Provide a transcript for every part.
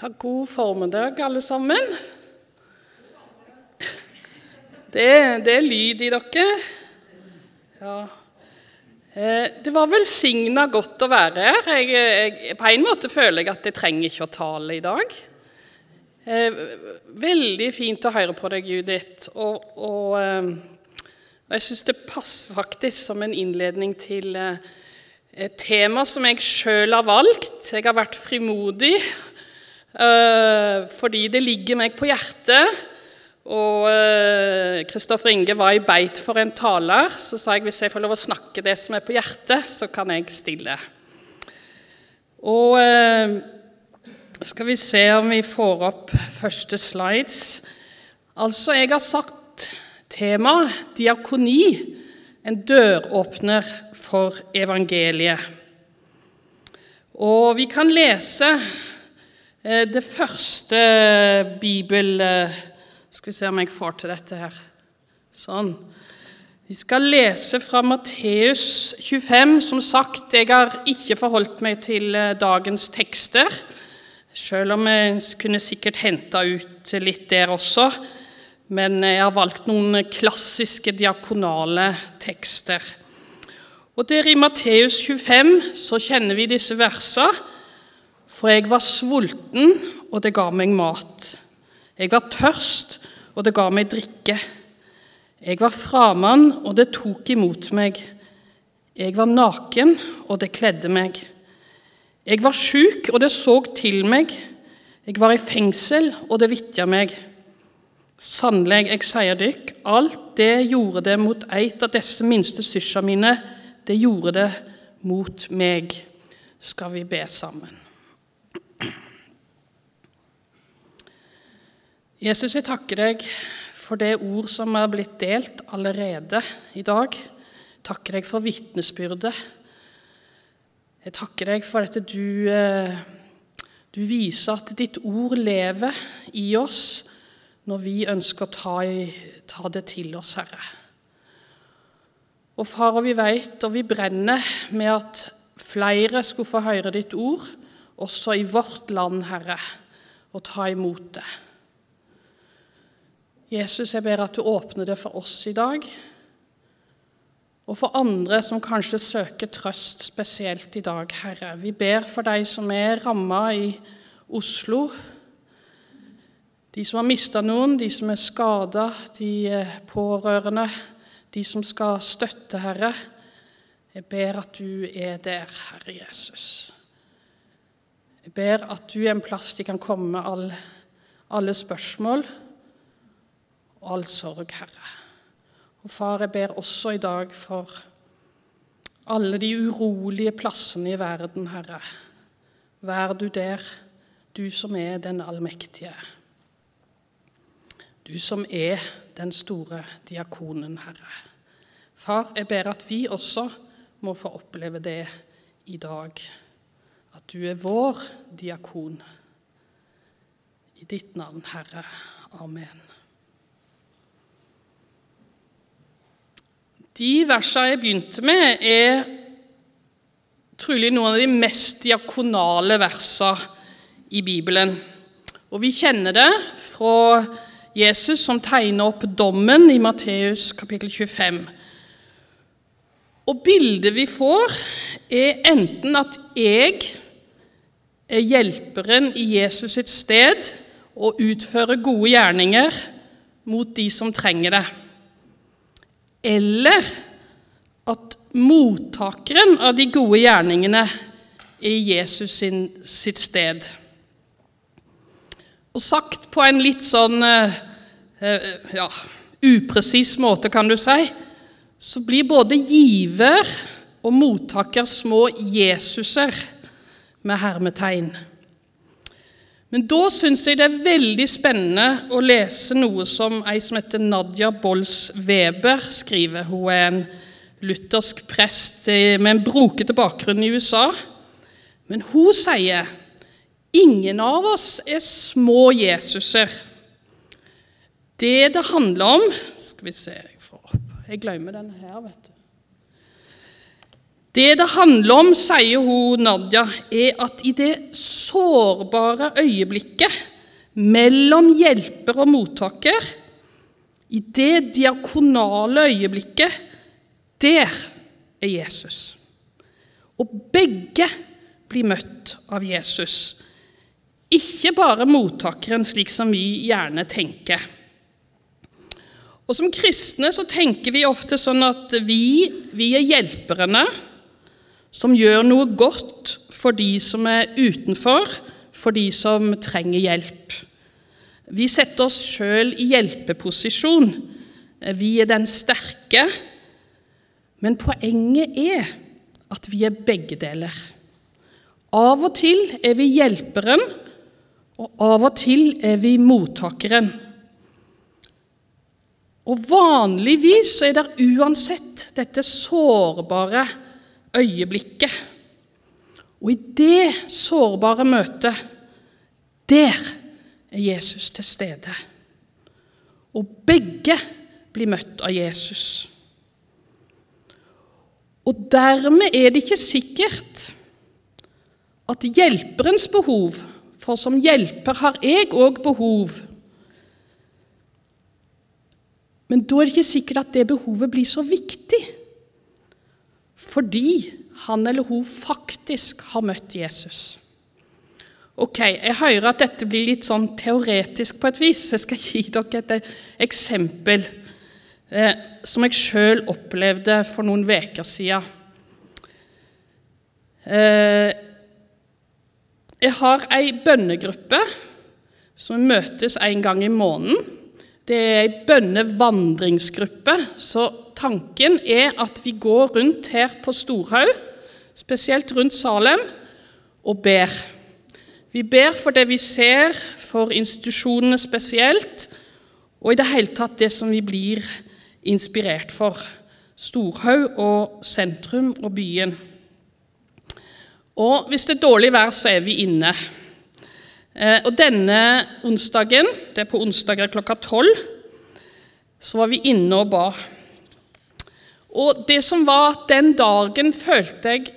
Ha god formiddag, alle sammen. Det, det er lyd i dere. Ja. Eh, det var velsigna godt å være her. Jeg, jeg, på en måte føler jeg at jeg trenger ikke å tale i dag. Eh, veldig fint å høre på deg, Judith. Og, og, eh, jeg syns det passer faktisk som en innledning til et tema som jeg sjøl har valgt. Jeg har vært frimodig fordi det ligger meg på hjertet. Og Kristoffer Inge var i beit for en taler. Så sa jeg hvis jeg får lov å snakke det som er på hjertet, så kan jeg stille. Og skal vi se om vi får opp første slides. Altså, jeg har sagt tema diakoni. En døråpner for evangeliet. Og vi kan lese det første bibel... Skal vi se om jeg får til dette her. Sånn. Vi skal lese fra Matteus 25. Som sagt, jeg har ikke forholdt meg til dagens tekster, selv om jeg kunne sikkert henta ut litt der også. Men jeg har valgt noen klassiske diakonale tekster. Og der i Matteus 25 så kjenner vi disse versene. For jeg var sulten, og det ga meg mat. Jeg var tørst, og det ga meg drikke. Jeg var framann, og det tok imot meg. Jeg var naken, og det kledde meg. Jeg var sjuk, og det så til meg. Jeg var i fengsel, og det vitja meg. Sannelig, jeg sier dykk, alt det gjorde det mot eit av disse minste syssa mine, det gjorde det mot meg. Skal vi be sammen? Jesus, jeg takker deg for det ord som er blitt delt allerede i dag. Jeg takker deg for vitnesbyrdet. Jeg takker deg for at du, du viser at ditt ord lever i oss når vi ønsker å ta, ta det til oss, Herre. Og far, og vi vet og vi brenner med at flere skulle få høre ditt ord, også i vårt land, Herre, og ta imot det. Jesus, jeg ber at du åpner det for oss i dag, og for andre som kanskje søker trøst spesielt i dag, Herre. Vi ber for de som er ramma i Oslo, de som har mista noen, de som er skada, de pårørende, de som skal støtte, Herre. Jeg ber at du er der, Herre Jesus. Jeg ber at du er en plass de kan komme med alle, alle spørsmål og all sorg, Herre. Og Far, jeg ber også i dag for alle de urolige plassene i verden, Herre. Vær du der, du som er den allmektige. Du som er den store diakonen, Herre. Far, jeg ber at vi også må få oppleve det i dag. At du er vår diakon. I ditt navn, Herre. Amen. De versene jeg begynte med, er trolig noen av de mest diakonale versene i Bibelen. Og vi kjenner det fra Jesus som tegner opp dommen i Matteus kapittel 25. Og bildet vi får, er enten at jeg er hjelperen i Jesus sitt sted og utfører gode gjerninger mot de som trenger det eller at mottakeren av de gode gjerningene er Jesus sin, sitt sted. Og sagt på en litt sånn ja, upresis måte, kan du si, så blir både giver og mottaker små Jesuser med hermetegn. Men da syns jeg det er veldig spennende å lese noe som ei som heter Nadia Bolls Weber skriver. Hun er en luthersk prest med en brokete bakgrunn i USA. Men hun sier ingen av oss er små Jesuser. Det det handler om Skal vi se Jeg, glemmer denne her, vet du. Det det handler om, sier hun Nadia, er at i det sårbare øyeblikket mellom hjelper og mottaker, i det diakonale øyeblikket, der er Jesus. Og begge blir møtt av Jesus. Ikke bare mottakeren, slik som vi gjerne tenker. Og Som kristne så tenker vi ofte sånn at vi, vi er hjelperne som gjør noe godt for de som er utenfor, for de som trenger hjelp. Vi setter oss sjøl i hjelpeposisjon. Vi er den sterke. Men poenget er at vi er begge deler. Av og til er vi hjelperen, og av og til er vi mottakeren. Og vanligvis er det uansett dette sårbare øyeblikket. Og i det sårbare møtet, der er Jesus til stede. Og begge blir møtt av Jesus. Og dermed er det ikke sikkert at hjelperens behov For som hjelper har jeg òg behov. Men da er det ikke sikkert at det behovet blir så viktig fordi han eller hun faktisk har møtt Jesus. Ok, Jeg hører at dette blir litt sånn teoretisk på et vis. Jeg skal gi dere et eksempel eh, som jeg sjøl opplevde for noen uker siden. Eh, jeg har ei bønnegruppe som møtes en gang i måneden. Det er ei bønnevandringsgruppe, så tanken er at vi går rundt her på Storhaug, spesielt rundt Salem, og ber. Vi ber for det vi ser, for institusjonene spesielt, og i det hele tatt det som vi blir inspirert for. Storhaug og sentrum og byen. Og hvis det er dårlig vær, så er vi inne. Eh, og denne onsdagen, det er på onsdager klokka tolv, så var vi inne og ba. Og det som var den dagen følte jeg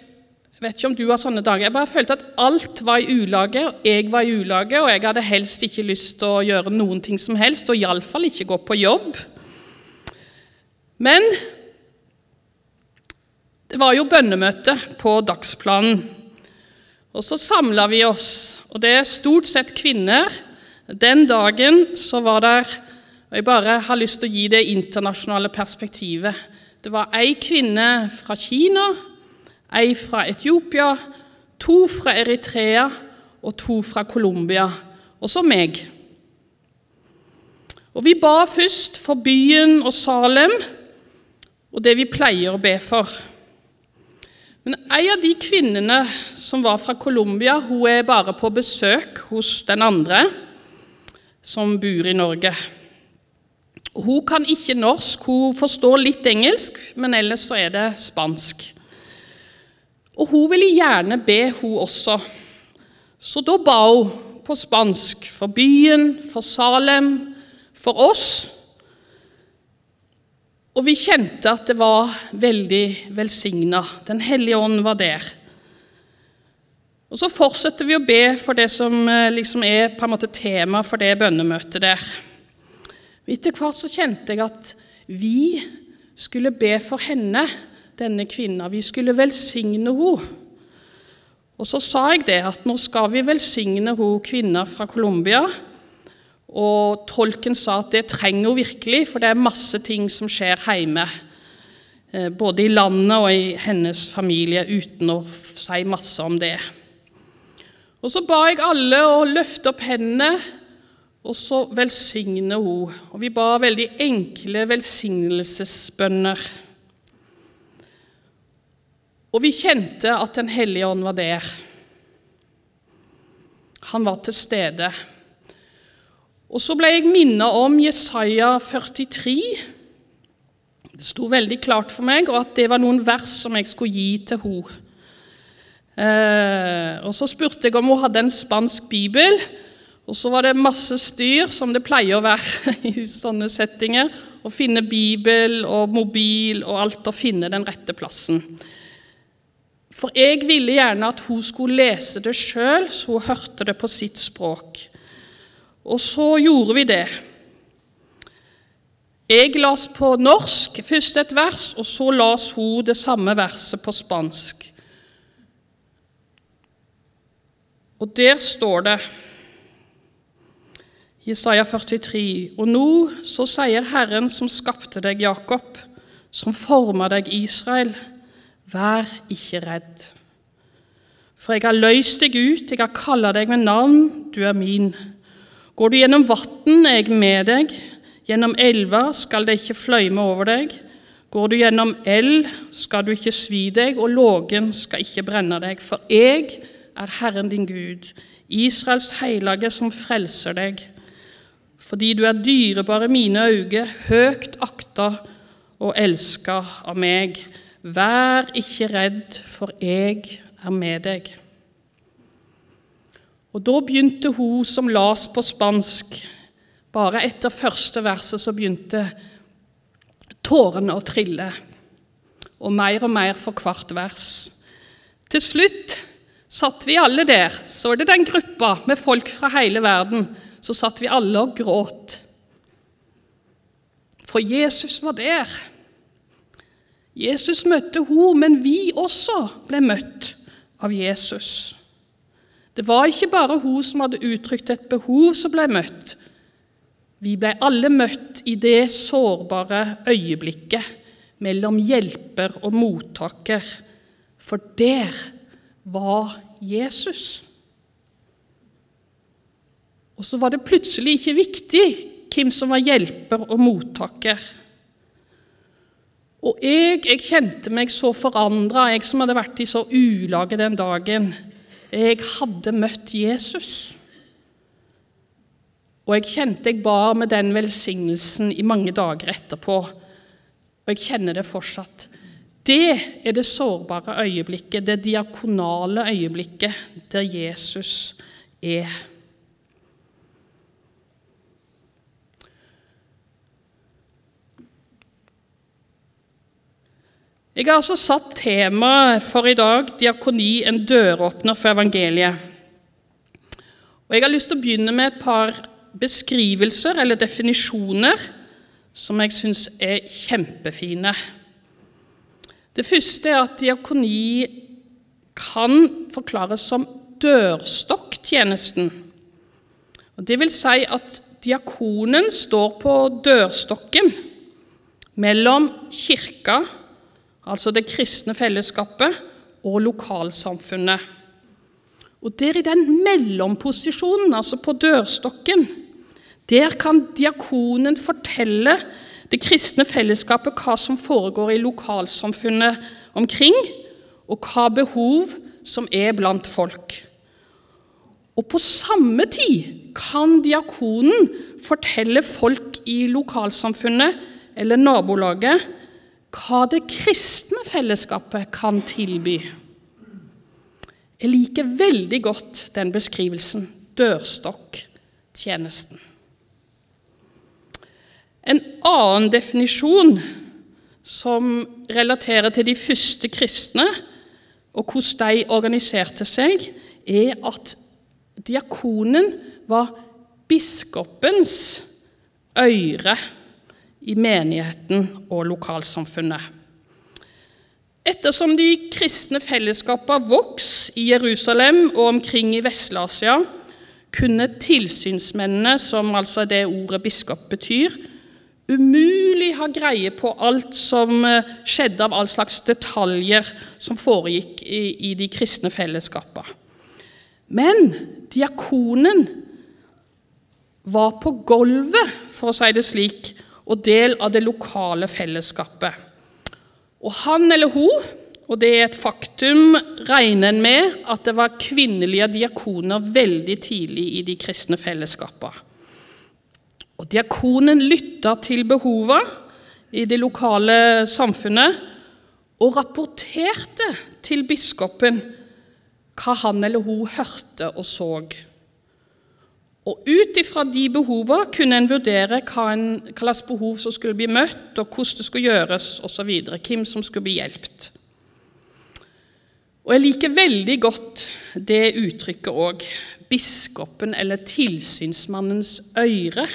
jeg vet ikke om du har sånne dager. Jeg bare følte at alt var i ulage, og jeg var i ulage, og jeg hadde helst ikke lyst til å gjøre noen ting som helst, og iallfall ikke gå på jobb. Men det var jo bønnemøte på dagsplanen. Og så samla vi oss, og det er stort sett kvinner. Den dagen så var der og Jeg bare har lyst til å gi det internasjonale perspektivet. Det var ei kvinne fra Kina, ei fra Etiopia, to fra Eritrea og to fra Colombia, og så meg. Og Vi ba først for byen og Salem og det vi pleier å be for. Men ei av de kvinnene som var fra Colombia, hun er bare på besøk hos den andre, som bor i Norge. Hun kan ikke norsk, hun forstår litt engelsk, men ellers så er det spansk. Og hun ville gjerne be, hun også. Så da ba hun på spansk for byen, for Salem, for oss. Og vi kjente at det var veldig velsigna. Den hellige ånd var der. Og Så fortsetter vi å be for det som eh, liksom er på en måte tema for det bønnemøtet der. Etter hvert så kjente jeg at vi skulle be for henne denne kvinna. Vi skulle velsigne henne. Og så sa jeg det, at nå skal vi velsigne hun kvinna fra Colombia. Og tolken sa at det trenger hun virkelig, for det er masse ting som skjer hjemme. Eh, både i landet og i hennes familie, uten å si masse om det. Og så ba jeg alle å løfte opp hendene, og så velsigne hun. Og vi ba veldig enkle velsignelsesbønner. Og vi kjente at Den hellige ånd var der. Han var til stede. Og så ble jeg minnet om Jesaja 43. Det sto veldig klart for meg, og at det var noen vers som jeg skulle gi til henne. Eh, og Så spurte jeg om hun hadde en spansk bibel, og så var det masse styr, som det pleier å være i sånne settinger. Å finne bibel og mobil og alt, og finne den rette plassen. For jeg ville gjerne at hun skulle lese det sjøl, så hun hørte det på sitt språk. Og så gjorde vi det. Jeg las på norsk først et vers, og så las hun det samme verset på spansk. Og der står det Jesaja 43.: Og nå så sier Herren som skapte deg, Jakob, som forma deg, Israel, vær ikke redd. For jeg har løst deg ut, jeg har kalla deg med navn, du er min. Går du gjennom vatn, er jeg med deg, gjennom elver skal det ikke fløyme over deg. Går du gjennom eld, skal du ikke svi deg, og lågen skal ikke brenne deg. For jeg er Herren din Gud, Israels hellige som frelser deg fordi du er dyrebar i mine øyne, høgt akta og elska av meg. Vær ikke redd, for jeg er med deg. Og Da begynte hun som las på spansk. Bare etter første verset så begynte tårene å trille, og mer og mer for hvert vers. Til slutt satt vi alle der, så er det den gruppa med folk fra hele verden så satt vi alle og gråt. For Jesus var der. Jesus møtte henne, men vi også ble møtt av Jesus. Det var ikke bare hun som hadde uttrykt et behov, som ble møtt. Vi ble alle møtt i det sårbare øyeblikket mellom hjelper og mottaker, for der var Jesus. Og så var det plutselig ikke viktig hvem som var hjelper og mottaker. Og jeg, jeg kjente meg så forandra, jeg som hadde vært i så ulage den dagen. Jeg hadde møtt Jesus. Og jeg kjente jeg bar med den velsignelsen i mange dager etterpå. Og jeg kjenner det fortsatt. Det er det sårbare øyeblikket, det diakonale øyeblikket der Jesus er. Jeg har altså satt temaet for i dag 'Diakoni en døråpner for evangeliet'. Og Jeg har lyst til å begynne med et par beskrivelser eller definisjoner som jeg syns er kjempefine. Det første er at diakoni kan forklares som dørstokktjenesten. Og det vil si at diakonen står på dørstokken mellom kirka altså det kristne fellesskapet, og lokalsamfunnet. Og der i den mellomposisjonen, altså på dørstokken, der kan diakonen fortelle det kristne fellesskapet hva som foregår i lokalsamfunnet omkring, og hva behov som er blant folk. Og på samme tid kan diakonen fortelle folk i lokalsamfunnet eller nabolaget hva det kristne fellesskapet kan tilby. Jeg liker veldig godt den beskrivelsen dørstokktjenesten. En annen definisjon som relaterer til de første kristne, og hvordan de organiserte seg, er at diakonen var biskopens øre i menigheten og lokalsamfunnet. Ettersom de kristne fellesskapene vokste i Jerusalem og omkring i Vest-Asia, kunne tilsynsmennene, som altså det ordet biskop betyr, umulig ha greie på alt som eh, skjedde av all slags detaljer som foregikk i, i de kristne fellesskapene. Men diakonen var på gulvet, for å si det slik, og del av det lokale fellesskapet. Og han eller hun, og det er et faktum, regner en med at det var kvinnelige diakoner veldig tidlig i de kristne fellesskapene. Og Diakonen lytta til behovene i det lokale samfunnet og rapporterte til biskopen hva han eller hun hørte og så. Og Ut ifra de behovene kunne en vurdere hva, slags behov som skulle bli møtt, og hvordan det skulle gjøres osv., hvem som skulle bli hjulpet. Og jeg liker veldig godt det uttrykket òg. Biskopen eller tilsynsmannens øre.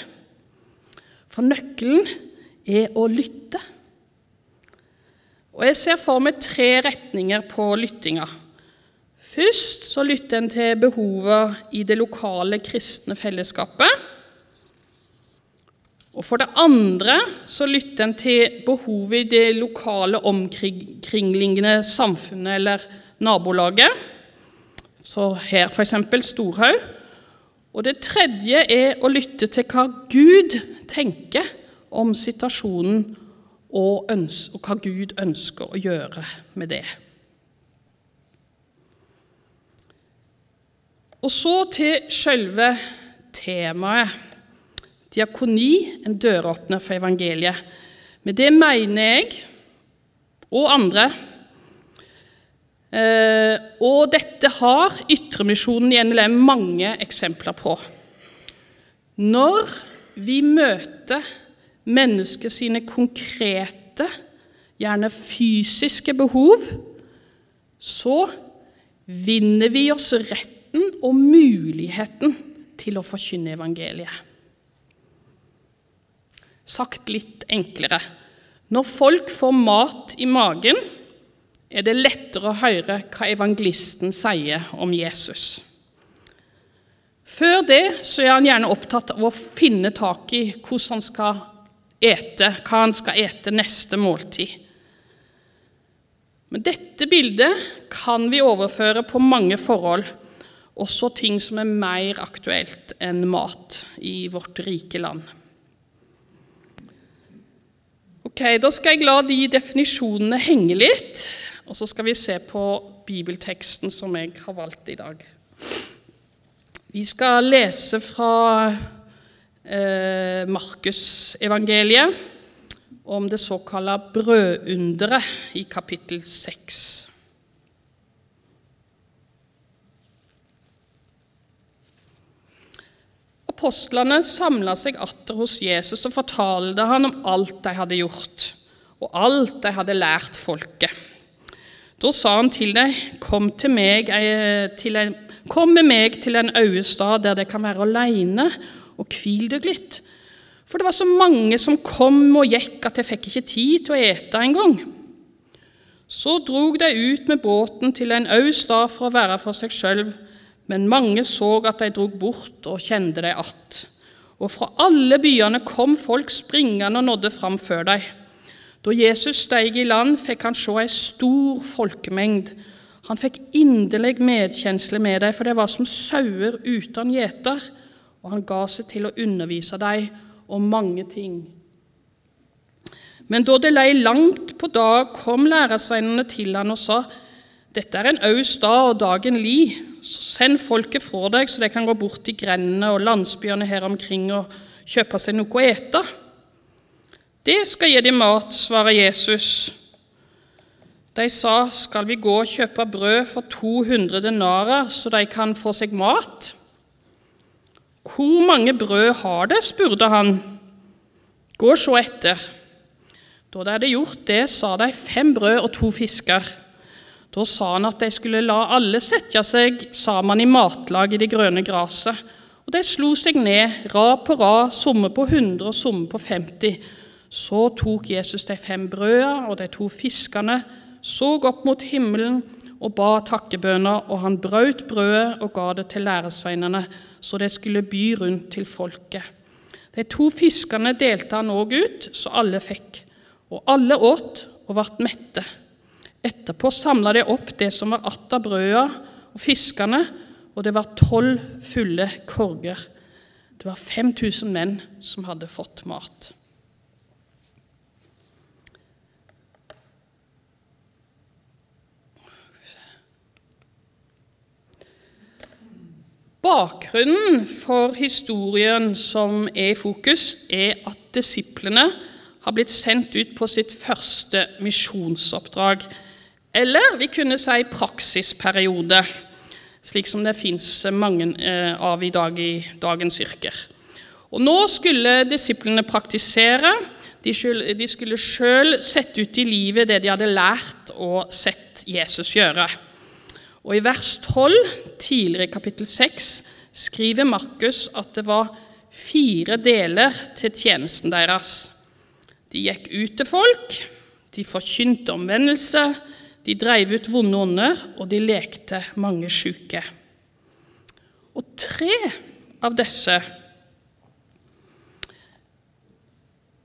For nøkkelen er å lytte. Og Jeg ser for meg tre retninger på lyttinga. Først så lytter en til behovet i det lokale kristne fellesskapet. Og For det andre så lytter en til behovet i det lokale omkringliggende samfunnet eller nabolaget. Så her f.eks. Storhaug. Og det tredje er å lytte til hva Gud tenker om situasjonen, og, og hva Gud ønsker å gjøre med det. Og så til selve temaet. Diakoni, en døråpner for evangeliet. Med det mener jeg, og andre eh, Og dette har Ytremisjonen i NLM mange eksempler på. Når vi møter mennesker sine konkrete, gjerne fysiske behov, så vinner vi oss retten og muligheten til å forkynne evangeliet. Sagt litt enklere når folk får mat i magen, er det lettere å høre hva evangelisten sier om Jesus. Før det er han gjerne opptatt av å finne tak i hvordan han skal ete, hva han skal ete neste måltid. Men dette bildet kan vi overføre på mange forhold, også ting som er mer aktuelt enn mat i vårt rike land. Ok, Da skal jeg la de definisjonene henge litt, og så skal vi se på bibelteksten som jeg har valgt i dag. Vi skal lese fra eh, Markusevangeliet om det såkalte brødunderet i kapittel 6. Apostlene samla seg atter hos Jesus og fortalte han om alt de hadde gjort, og alt de hadde lært folket. Da sa han til dem, kom, til meg, til en, kom med meg til en øde stad der dere kan være alene, og hvil dere litt. For det var så mange som kom og gikk at jeg fikk ikke tid til å ete engang. Så drog de ut med båten til en øde stad for å være for seg sjøl men mange så at de drog bort og kjente dem att. Og fra alle byene kom folk springende og nådde fram før dem. Da Jesus steg i land, fikk han se ei stor folkemengd. Han fikk inderlig medkjensle med dem, for det var som sauer uten gjeter, og han ga seg til å undervise dem om mange ting. Men da det lei langt på dag, kom læresveinene til han og sa:" Dette er en aus dag og dagen li, så send folket fra deg, så de kan gå bort til grendene og landsbyene her omkring og kjøpe seg noe å ete. Det skal gi dem mat, svarer Jesus. De sa, skal vi gå og kjøpe brød for 200 denarer, så de kan få seg mat? Hvor mange brød har det? spurte han. Gå og se etter. Da de hadde gjort det, sa de fem brød og to fisker. Da sa han at de skulle la alle sette seg sammen i matlag i det grønne gresset. Og de slo seg ned, rad på rad, somme på 100 og somme på 50. Så tok Jesus de fem brøda og de to fiskene, så opp mot himmelen og ba takkebønner, og han brøt brødet og ga det til læresveinene, så de skulle by rundt til folket. De to fiskene delte han òg ut, så alle fikk, og alle åt og ble mette. Etterpå samla de opp det som var att av brøda og fiskene, og det var tolv fulle korger. Det var 5000 menn som hadde fått mat. Bakgrunnen for historien som er i fokus, er at disiplene har blitt sendt ut på sitt første misjonsoppdrag eller vi kunne si praksisperiode, slik som det fins mange eh, av i, dag i dagens yrker. Og Nå skulle disiplene praktisere. De skulle sjøl sette ut i livet det de hadde lært og sett Jesus gjøre. Og i vers 12, tidligere i kapittel 6, skriver Markus at det var fire deler til tjenesten deres. De gikk ut til folk, de forkynte omvendelse, de dreiv ut vonde ånder, og de lekte mange sjuke. Og tre av disse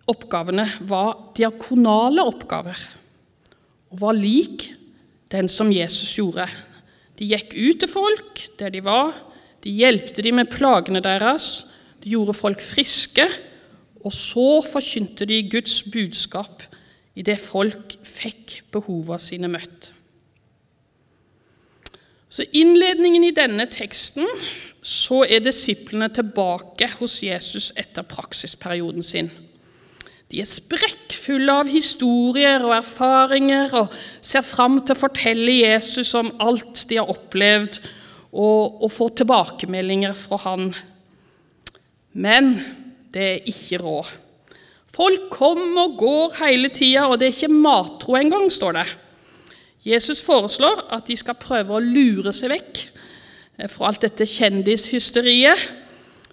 oppgavene var diakonale oppgaver og var lik den som Jesus gjorde. De gikk ut til folk der de var, de hjelpte dem med plagene deres, de gjorde folk friske, og så forkynte de Guds budskap idet folk fikk behovene sine møtt. Så innledningen i denne teksten så er disiplene tilbake hos Jesus etter praksisperioden sin. De er sprekkfulle av historier og erfaringer og ser fram til å fortelle Jesus om alt de har opplevd, og, og få tilbakemeldinger fra han. Men det er ikke råd. Folk kommer og går hele tida, og det er ikke matro engang, står det. Jesus foreslår at de skal prøve å lure seg vekk fra alt dette kjendishysteriet,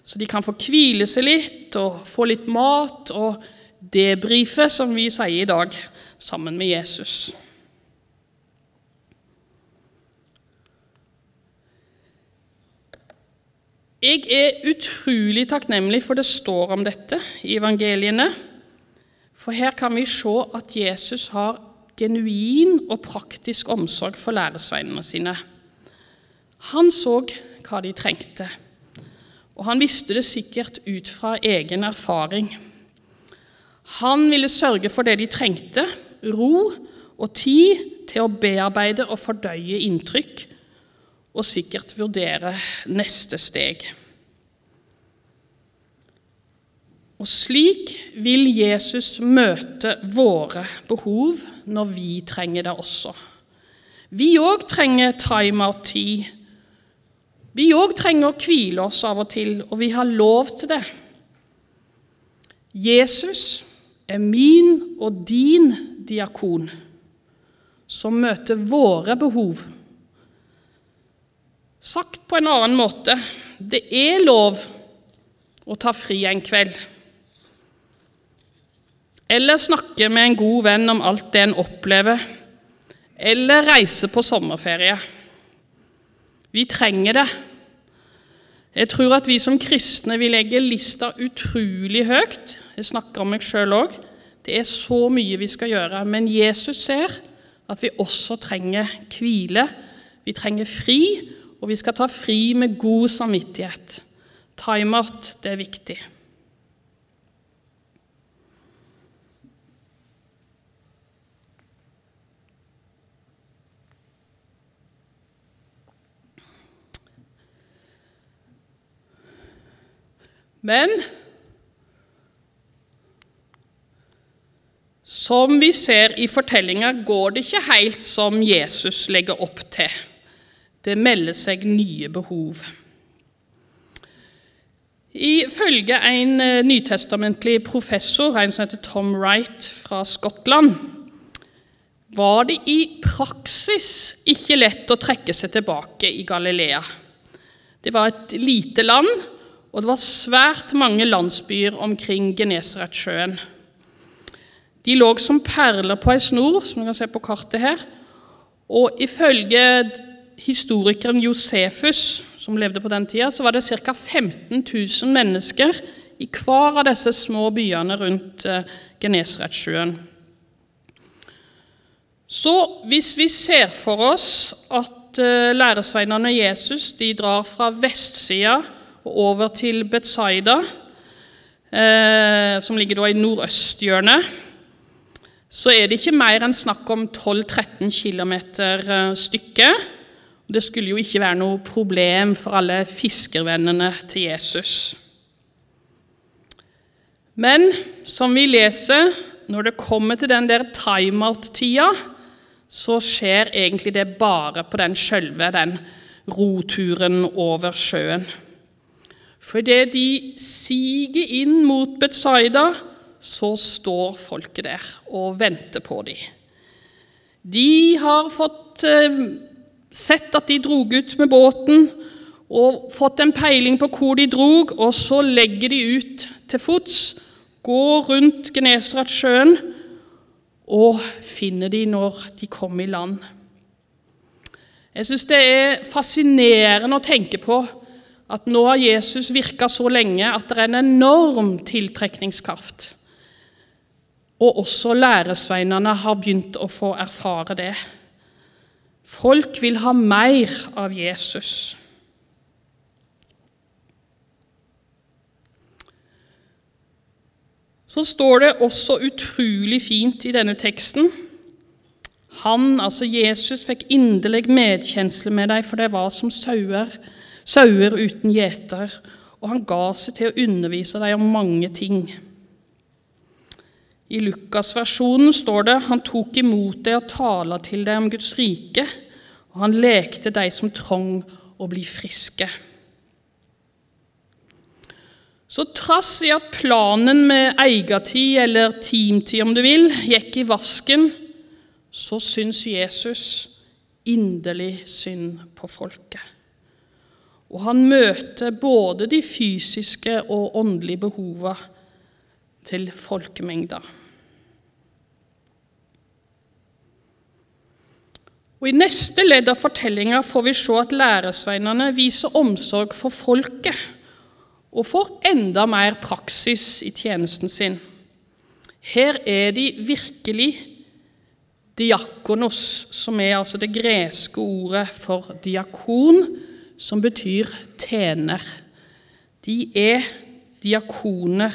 så de kan få hvile seg litt og få litt mat og debrife, som vi sier i dag, sammen med Jesus. Jeg er utrolig takknemlig for det står om dette i evangeliene. For her kan vi se at Jesus har genuin og praktisk omsorg for læresveinene sine. Han så hva de trengte, og han visste det sikkert ut fra egen erfaring. Han ville sørge for det de trengte, ro og tid til å bearbeide og fordøye inntrykk, og sikkert vurdere neste steg. Og slik vil Jesus møte våre behov når vi trenger det også. Vi òg trenger time-out-tid. Vi òg trenger å hvile oss av og til, og vi har lov til det. Jesus er min og din diakon, som møter våre behov. Sagt på en annen måte det er lov å ta fri en kveld. Eller snakke med en god venn om alt det en opplever. Eller reise på sommerferie. Vi trenger det. Jeg tror at vi som kristne vil legge lista utrolig høyt. Jeg snakker om meg sjøl òg. Det er så mye vi skal gjøre. Men Jesus ser at vi også trenger hvile. Vi trenger fri, og vi skal ta fri med god samvittighet. Time-out, det er viktig. Men som vi ser i fortellinga, går det ikke helt som Jesus legger opp til. Det melder seg nye behov. Ifølge en eh, nytestamentlig professor, en som heter Tom Wright fra Skottland, var det i praksis ikke lett å trekke seg tilbake i Galilea. Det var et lite land, og det var svært mange landsbyer omkring Genesaretsjøen. De lå som perler på ei snor, som du kan se på kartet her. Og ifølge historikeren Josefus, som levde på den tida, så var det ca. 15 000 mennesker i hver av disse små byene rundt eh, Genesaretsjøen. Så hvis vi ser for oss at eh, læresveinene Jesus de drar fra vestsida over til Betzaida, eh, som ligger i nordøsthjørnet, så er det ikke mer enn snakk om 12-13 km stykket. Det skulle jo ikke være noe problem for alle fiskervennene til Jesus. Men som vi leser, når det kommer til den der timeout-tida, så skjer egentlig det bare på den sjølve den roturen over sjøen. For idet de siger inn mot Betsaida, så står folket der og venter på dem. De har fått eh, sett at de drog ut med båten og fått en peiling på hvor de drog, og så legger de ut til fots, går rundt Genesaretsjøen og finner de når de kommer i land. Jeg syns det er fascinerende å tenke på at nå har Jesus virka så lenge at det er en enorm tiltrekningskraft. Og også læresveinene har begynt å få erfare det. Folk vil ha mer av Jesus. Så står det også utrolig fint i denne teksten han, altså Jesus, fikk inderlig medkjensle med dem, for det var som sauer, sauer uten gjeter, og han ga seg til å undervise dem om mange ting. I Lukas-versjonen står det han tok imot dem og tala til dem om Guds rike, og han lekte de som trong å bli friske. Så trass i at planen med eiertid, eller teamtid om du vil, gikk i vasken, så syns Jesus inderlig synd på folket. Og han møter både de fysiske og åndelige behova til folkemengda. Og I neste ledd av fortellinga får vi se at læresveinene viser omsorg for folket og får enda mer praksis i tjenesten sin. Her er de virkelig diakonos, som er altså det greske ordet for diakon, som betyr tjener. De er diakoner,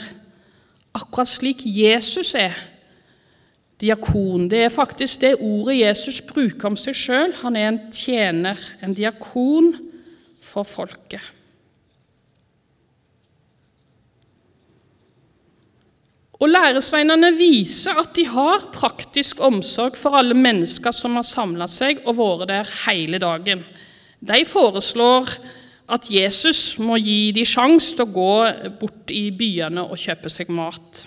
akkurat slik Jesus er diakon. Det er faktisk det ordet Jesus bruker om seg sjøl. Han er en tjener, en diakon for folket. Og Læresveinene viser at de har praktisk omsorg for alle mennesker som har samla seg og vært der hele dagen. De foreslår at Jesus må gi dem sjanse til å gå bort i byene og kjøpe seg mat.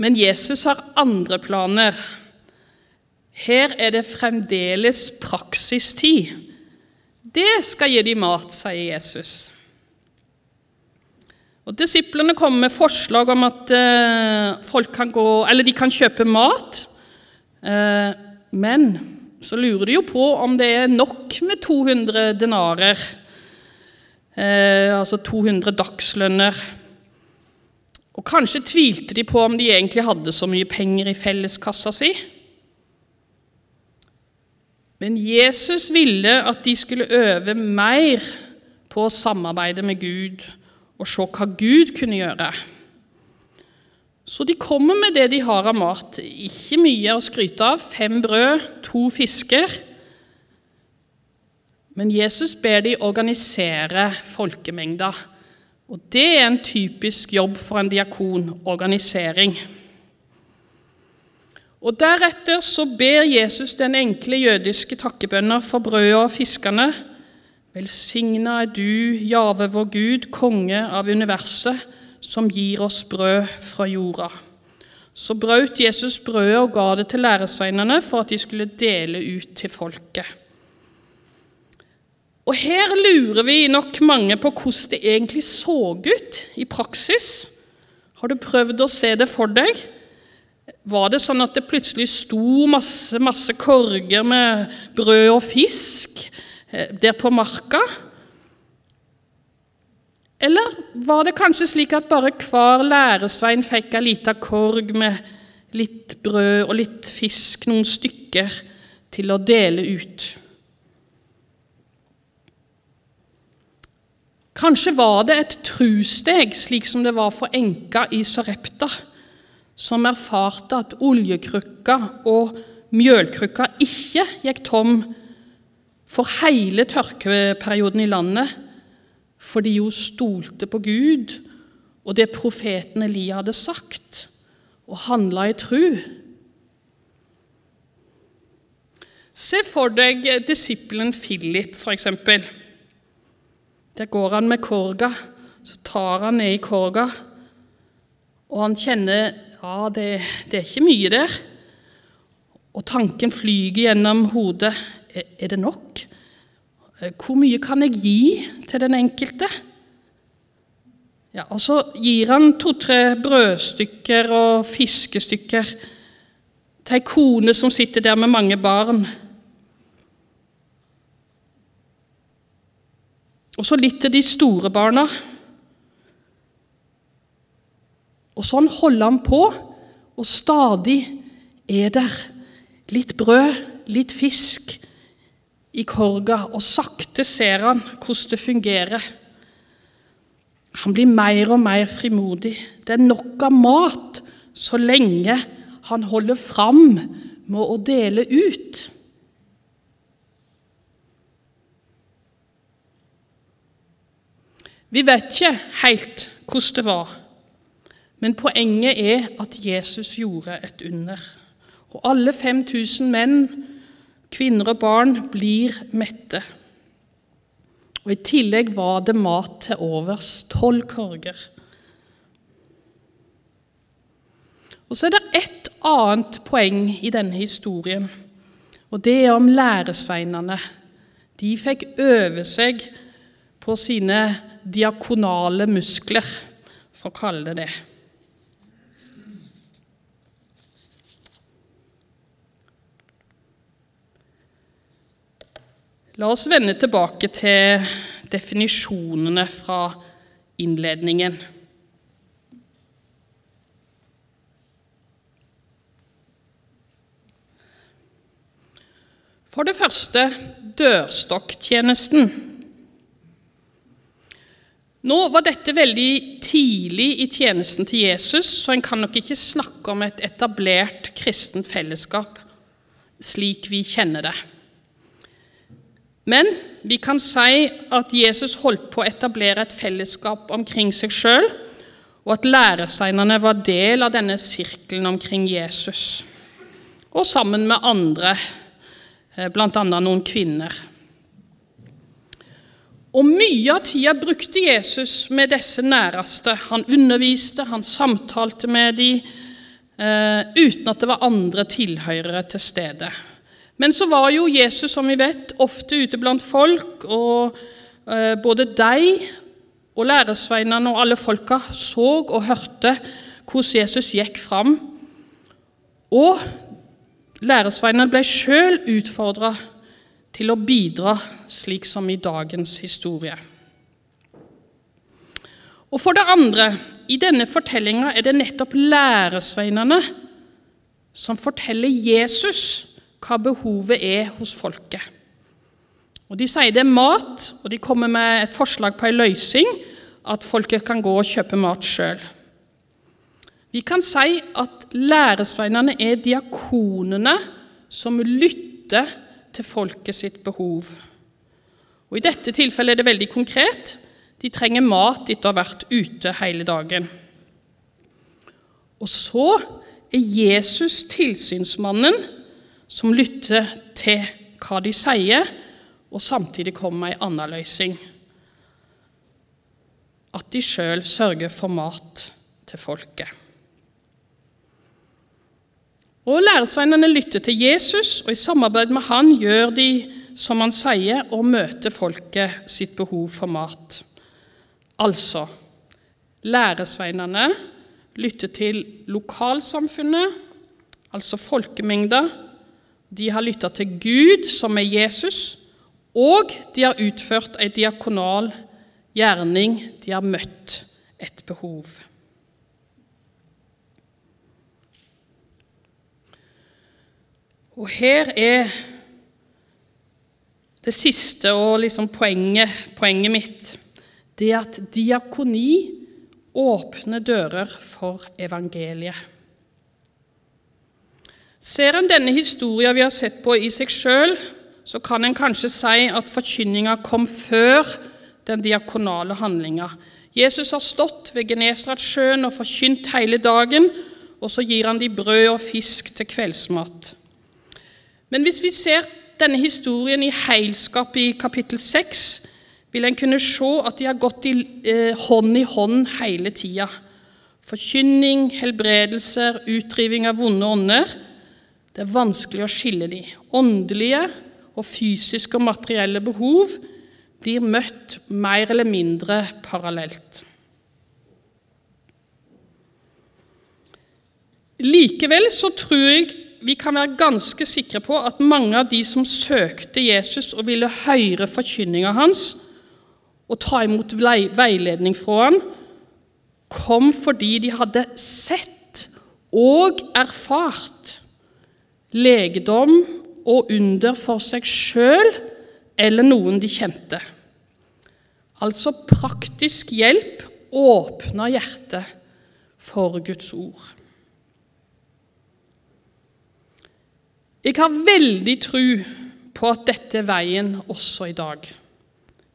Men Jesus har andre planer. Her er det fremdeles praksistid. Det skal gi dem mat, sier Jesus. Og Disiplene kommer med forslag om at eh, folk kan gå, eller de kan kjøpe mat. Men så lurer de jo på om det er nok med 200 denarer, eh, altså 200 dagslønner. Og kanskje tvilte de på om de egentlig hadde så mye penger i felleskassa si. Men Jesus ville at de skulle øve mer på å samarbeide med Gud og se hva Gud kunne gjøre. Så de kommer med det de har av mat. Ikke mye å skryte av. Fem brød, to fisker. Men Jesus ber de organisere folkemengda. Og det er en typisk jobb for en diakon organisering. Og Deretter så ber Jesus den enkle jødiske takkebønner for brødet og fiskene Velsigna er du, Jave vår Gud, konge av universet, som gir oss brød fra jorda. Så brøt Jesus brødet og ga det til læresveinene for at de skulle dele ut til folket. Og Her lurer vi nok mange på hvordan det egentlig så ut i praksis. Har du prøvd å se det for deg? Var det sånn at det plutselig sto masse, masse korger med brød og fisk? Eh, der på marka? Eller var det kanskje slik at bare hver læresvein fikk ei lita korg med litt brød og litt fisk, noen stykker, til å dele ut? Kanskje var det et trusteg, slik som det var for enka i Sarepta, som erfarte at oljekrukka og mjølkrukka ikke gikk tom for hele tørkeperioden i landet fordi hun stolte på Gud og det profeten Elia hadde sagt, og handla i tru. Se for deg disippelen Philip, f.eks. Der går han med korga, så tar han ned i korga, og han kjenner ja, det, det er ikke mye der. Og tanken flyger gjennom hodet. Er det nok? Hvor mye kan jeg gi til den enkelte? Ja, Og så gir han to-tre brødstykker og fiskestykker til ei kone som sitter der med mange barn. Og så litt til de store barna. Og sånn holder han på, og stadig er der litt brød, litt fisk i korga, og sakte ser han hvordan det fungerer. Han blir mer og mer frimodig. Det er nok av mat så lenge han holder fram med å dele ut. Vi vet ikke helt hvordan det var, men poenget er at Jesus gjorde et under. Og alle 5000 menn, kvinner og barn blir mette. Og I tillegg var det mat til overs, tolv korger. Og Så er det ett annet poeng i denne historien, og det er om læresveinene. De fikk øve seg på sine diakonale muskler, for å kalle det det. La oss vende tilbake til definisjonene fra innledningen. For det første dørstokktjenesten. Nå var dette veldig tidlig i tjenesten til Jesus, så en kan nok ikke snakke om et etablert kristent fellesskap slik vi kjenner det. Men vi kan si at Jesus holdt på å etablere et fellesskap omkring seg sjøl, og at læreseinene var del av denne sirkelen omkring Jesus, og sammen med andre, eh, bl.a. noen kvinner. Og Mye av tida brukte Jesus med disse næreste. Han underviste, han samtalte med dem, eh, uten at det var andre tilhørere til stede. Men så var jo Jesus, som vi vet, ofte ute blant folk, og eh, både de og læresveinene og alle folka så og hørte hvordan Jesus gikk fram. Og læresveinene ble sjøl utfordra til å bidra, slik som i dagens historie. Og For det andre, i denne fortellinga er det nettopp læresveinene som forteller Jesus hva behovet er hos folket. Og De sier det er mat, og de kommer med et forslag på en løsning, at folket kan gå og kjøpe mat sjøl. Vi kan si at læresveinene er diakonene som lytter til folket sitt behov. Og I dette tilfellet er det veldig konkret. De trenger mat etter å ha vært ute hele dagen. Og så er Jesus tilsynsmannen som lytter til hva de sier, og samtidig kommer med annen løysing. At de sjøl sørger for mat til folket. Og Læresveinene lytter til Jesus, og i samarbeid med han gjør de som han sier, og møter folket sitt behov for mat. Altså læresveinene lytter til lokalsamfunnet, altså folkemengda. De har lytta til Gud, som er Jesus, og de har utført en diakonal gjerning. De har møtt et behov. Og her er det siste og liksom poenget, poenget mitt. Det at diakoni åpner dører for evangeliet. Ser en denne historien vi har sett på i seg sjøl, så kan en kanskje si at forkynninga kom før den diakonale handlinga. Jesus har stått ved Genesaretsjøen og forkynt hele dagen, og så gir han de brød og fisk til kveldsmat. Men hvis vi ser denne historien i heilskap i kapittel 6, vil en kunne se at de har gått i, eh, hånd i hånd hele tida. Forkynning, helbredelser, utdriving av vonde ånder. Det er vanskelig å skille de. Åndelige og fysiske og materielle behov blir møtt mer eller mindre parallelt. Likevel så tror jeg vi kan være ganske sikre på at mange av de som søkte Jesus og ville høre forkynninga hans og ta imot veiledning fra han, kom fordi de hadde sett og erfart legedom og under for seg sjøl eller noen de kjente. Altså praktisk hjelp åpna hjertet for Guds ord. Jeg har veldig tro på at dette er veien også i dag.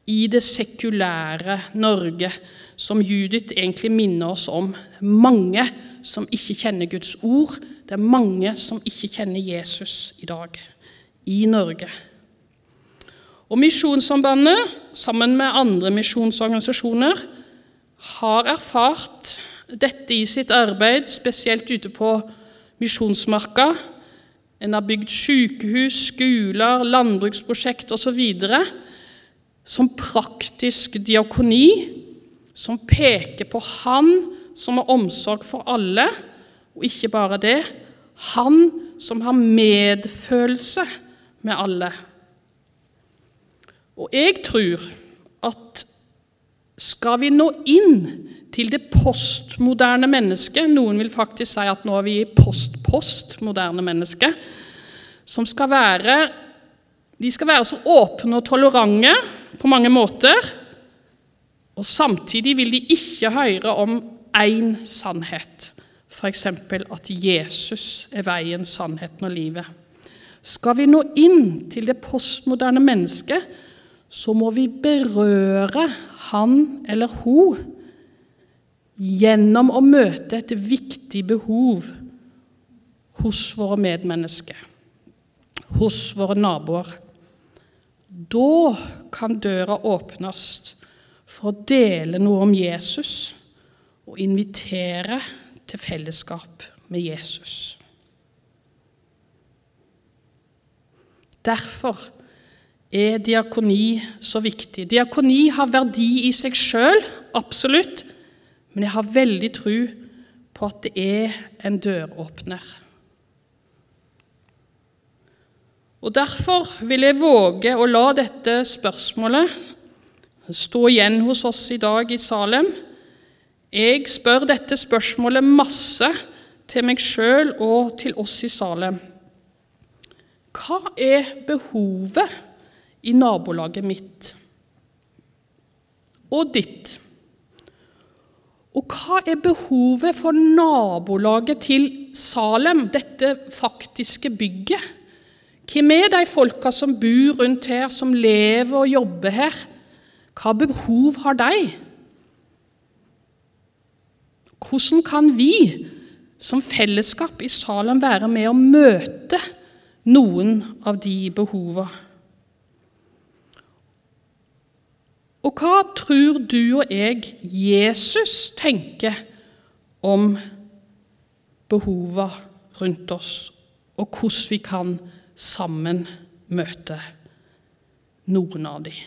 I det sekulære Norge, som Judith egentlig minner oss om. Mange som ikke kjenner Guds ord. Det er mange som ikke kjenner Jesus i dag i Norge. Og Misjonssambandet, sammen med andre misjonsorganisasjoner, har erfart dette i sitt arbeid, spesielt ute på Misjonsmarka. En har bygd sykehus, skoler, landbruksprosjekt osv. som praktisk diakoni, som peker på Han som har omsorg for alle, og ikke bare det Han som har medfølelse med alle. Og jeg tror at skal vi nå inn til det postmoderne mennesket Noen vil faktisk si at nå er vi i post-postmoderne menneske, som skal være De skal være så åpne og tolerante på mange måter, og samtidig vil de ikke høre om én sannhet, f.eks. at Jesus er veien, sannheten og livet. Skal vi nå inn til det postmoderne mennesket, så må vi berøre han eller hun gjennom å møte et viktig behov hos våre medmennesker, hos våre naboer. Da kan døra åpnes for å dele noe om Jesus og invitere til fellesskap med Jesus. Derfor er diakoni så viktig. Diakoni har verdi i seg sjøl, absolutt, men jeg har veldig tro på at det er en døråpner. Og Derfor vil jeg våge å la dette spørsmålet stå igjen hos oss i dag i Salem. Jeg spør dette spørsmålet masse til meg sjøl og til oss i Salem. Hva er behovet i nabolaget mitt og ditt? Og hva er behovet for nabolaget til Salem, dette faktiske bygget? Hvem er de folka som bor rundt her, som lever og jobber her? Hva behov har de? Hvordan kan vi som fellesskap i Salem være med å møte noen av de behovene? Og hva tror du og jeg Jesus tenker om behovene rundt oss, og hvordan vi kan sammen møte noen av dem?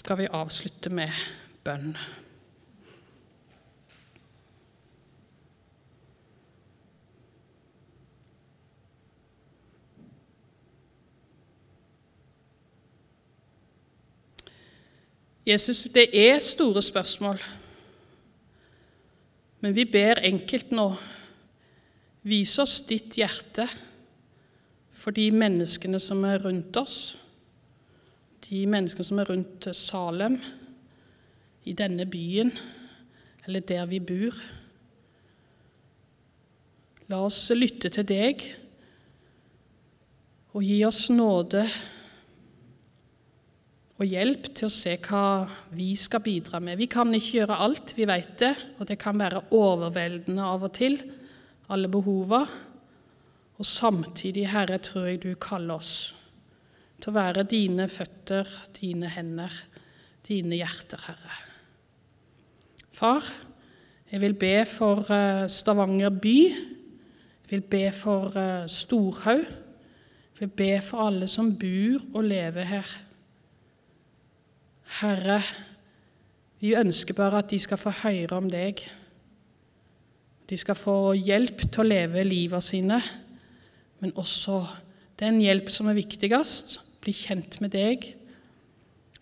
Skal vi avslutte med bønn? Jesus, det er store spørsmål, men vi ber enkelt nå Vis oss ditt hjerte for de menneskene som er rundt oss, de menneskene som er rundt Salem, i denne byen eller der vi bor. La oss lytte til deg og gi oss nåde og hjelp til å se hva vi skal bidra med. Vi kan ikke gjøre alt, vi vet det, og det kan være overveldende av og til, alle behova. Og samtidig, Herre, tror jeg du kaller oss til å være dine føtter, dine hender, dine hjerter, Herre. Far, jeg vil be for eh, Stavanger by. Jeg vil be for eh, Storhaug. Jeg vil be for alle som bor og lever her. Herre, vi ønsker bare at de skal få høre om deg. De skal få hjelp til å leve livet sine, men også den hjelp som er viktigst, bli kjent med deg,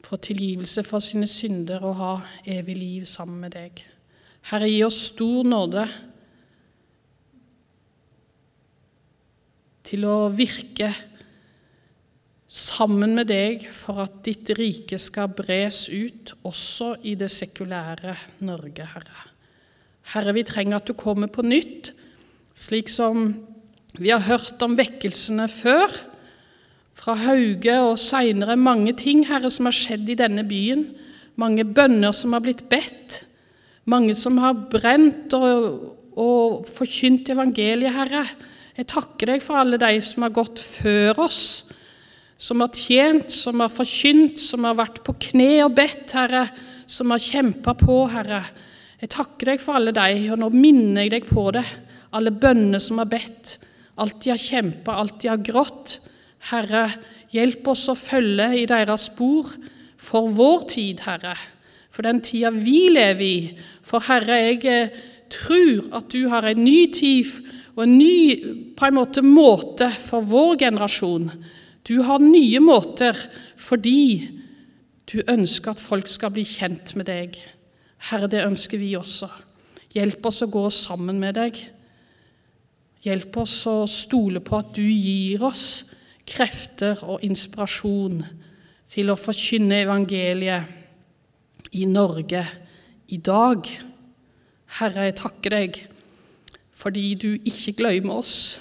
få tilgivelse for sine synder og ha evig liv sammen med deg. Herre, gi oss stor nåde til å virke sammen med deg for at ditt rike skal bres ut også i det sekulære Norge, Herre. Herre, vi trenger at du kommer på nytt, slik som vi har hørt om vekkelsene før, fra Hauge og seinere mange ting, Herre, som har skjedd i denne byen. Mange bønner som har blitt bedt, mange som har brent og, og forkynt evangeliet, Herre. Jeg takker deg for alle de som har gått før oss, som har tjent, som har forkynt, som har vært på kne og bedt, Herre, som har kjempa på, Herre. Jeg takker deg for alle de, og nå minner jeg deg på det, alle bønner som har bedt, alt de har kjempa, alt de har grått. Herre, hjelp oss å følge i deres spor for vår tid, Herre, for den tida vi lever i. For Herre, jeg eh, tror at du har en ny tid og en ny på en måte, måte for vår generasjon. Du har nye måter fordi du ønsker at folk skal bli kjent med deg. Herre, det ønsker vi også. Hjelp oss å gå sammen med deg. Hjelp oss å stole på at du gir oss krefter og inspirasjon til å forkynne evangeliet i Norge i dag. Herre, jeg takker deg fordi du ikke glemmer oss